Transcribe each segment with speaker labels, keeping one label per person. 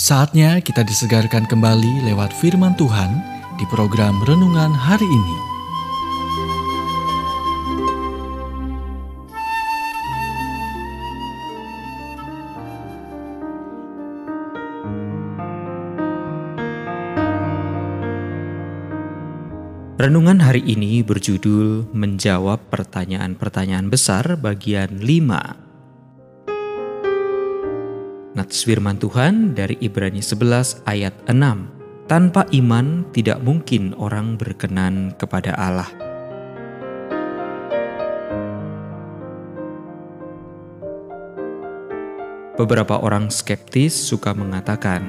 Speaker 1: Saatnya kita disegarkan kembali lewat firman Tuhan di program renungan hari ini.
Speaker 2: Renungan hari ini berjudul Menjawab Pertanyaan-Pertanyaan Besar bagian 5 Nats firman Tuhan dari Ibrani 11 ayat 6. Tanpa iman tidak mungkin orang berkenan kepada Allah. Beberapa orang skeptis suka mengatakan,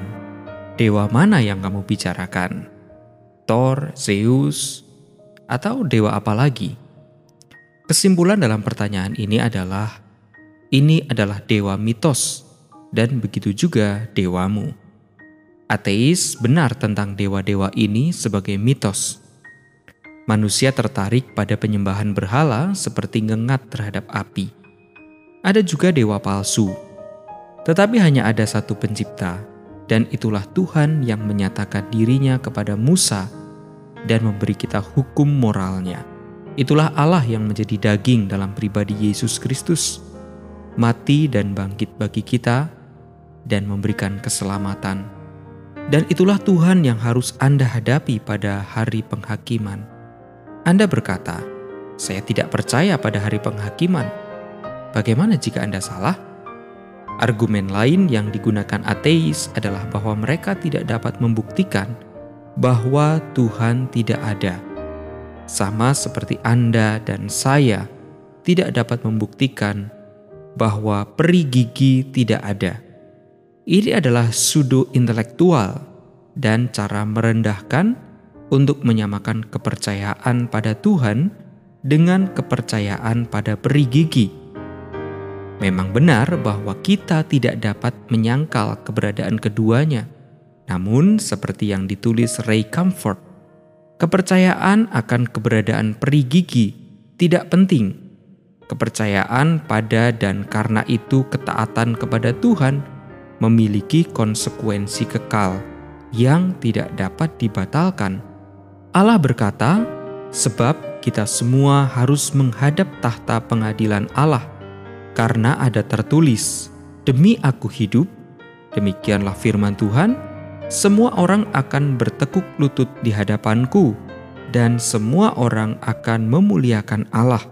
Speaker 2: "Dewa mana yang kamu bicarakan? Thor, Zeus, atau dewa apa lagi?" Kesimpulan dalam pertanyaan ini adalah, ini adalah dewa mitos dan begitu juga dewamu. Ateis benar tentang dewa-dewa ini sebagai mitos. Manusia tertarik pada penyembahan berhala seperti ngengat terhadap api. Ada juga dewa palsu, tetapi hanya ada satu pencipta, dan itulah Tuhan yang menyatakan dirinya kepada Musa dan memberi kita hukum moralnya. Itulah Allah yang menjadi daging dalam pribadi Yesus Kristus, mati dan bangkit bagi kita dan memberikan keselamatan. Dan itulah Tuhan yang harus Anda hadapi pada hari penghakiman. Anda berkata, "Saya tidak percaya pada hari penghakiman." Bagaimana jika Anda salah? Argumen lain yang digunakan ateis adalah bahwa mereka tidak dapat membuktikan bahwa Tuhan tidak ada, sama seperti Anda dan saya tidak dapat membuktikan bahwa peri gigi tidak ada. Ini adalah sudo intelektual dan cara merendahkan untuk menyamakan kepercayaan pada Tuhan dengan kepercayaan pada peri gigi. Memang benar bahwa kita tidak dapat menyangkal keberadaan keduanya. Namun, seperti yang ditulis Ray Comfort, kepercayaan akan keberadaan peri gigi tidak penting. Kepercayaan pada dan karena itu ketaatan kepada Tuhan memiliki konsekuensi kekal yang tidak dapat dibatalkan. Allah berkata, "Sebab kita semua harus menghadap tahta pengadilan Allah, karena ada tertulis, Demi Aku hidup." Demikianlah firman Tuhan, semua orang akan bertekuk lutut di hadapanku, dan semua orang akan memuliakan Allah.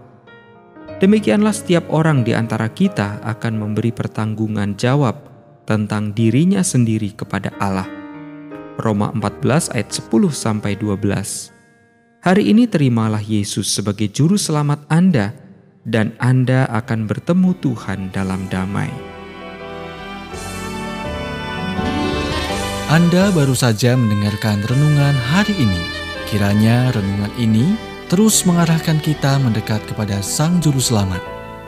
Speaker 2: Demikianlah setiap orang di antara kita akan memberi pertanggungan jawab tentang dirinya sendiri kepada Allah. Roma 14 ayat 10 sampai 12. Hari ini terimalah Yesus sebagai juru selamat Anda dan Anda akan bertemu Tuhan dalam damai.
Speaker 1: Anda baru saja mendengarkan renungan hari ini. Kiranya renungan ini terus mengarahkan kita mendekat kepada Sang Juru Selamat,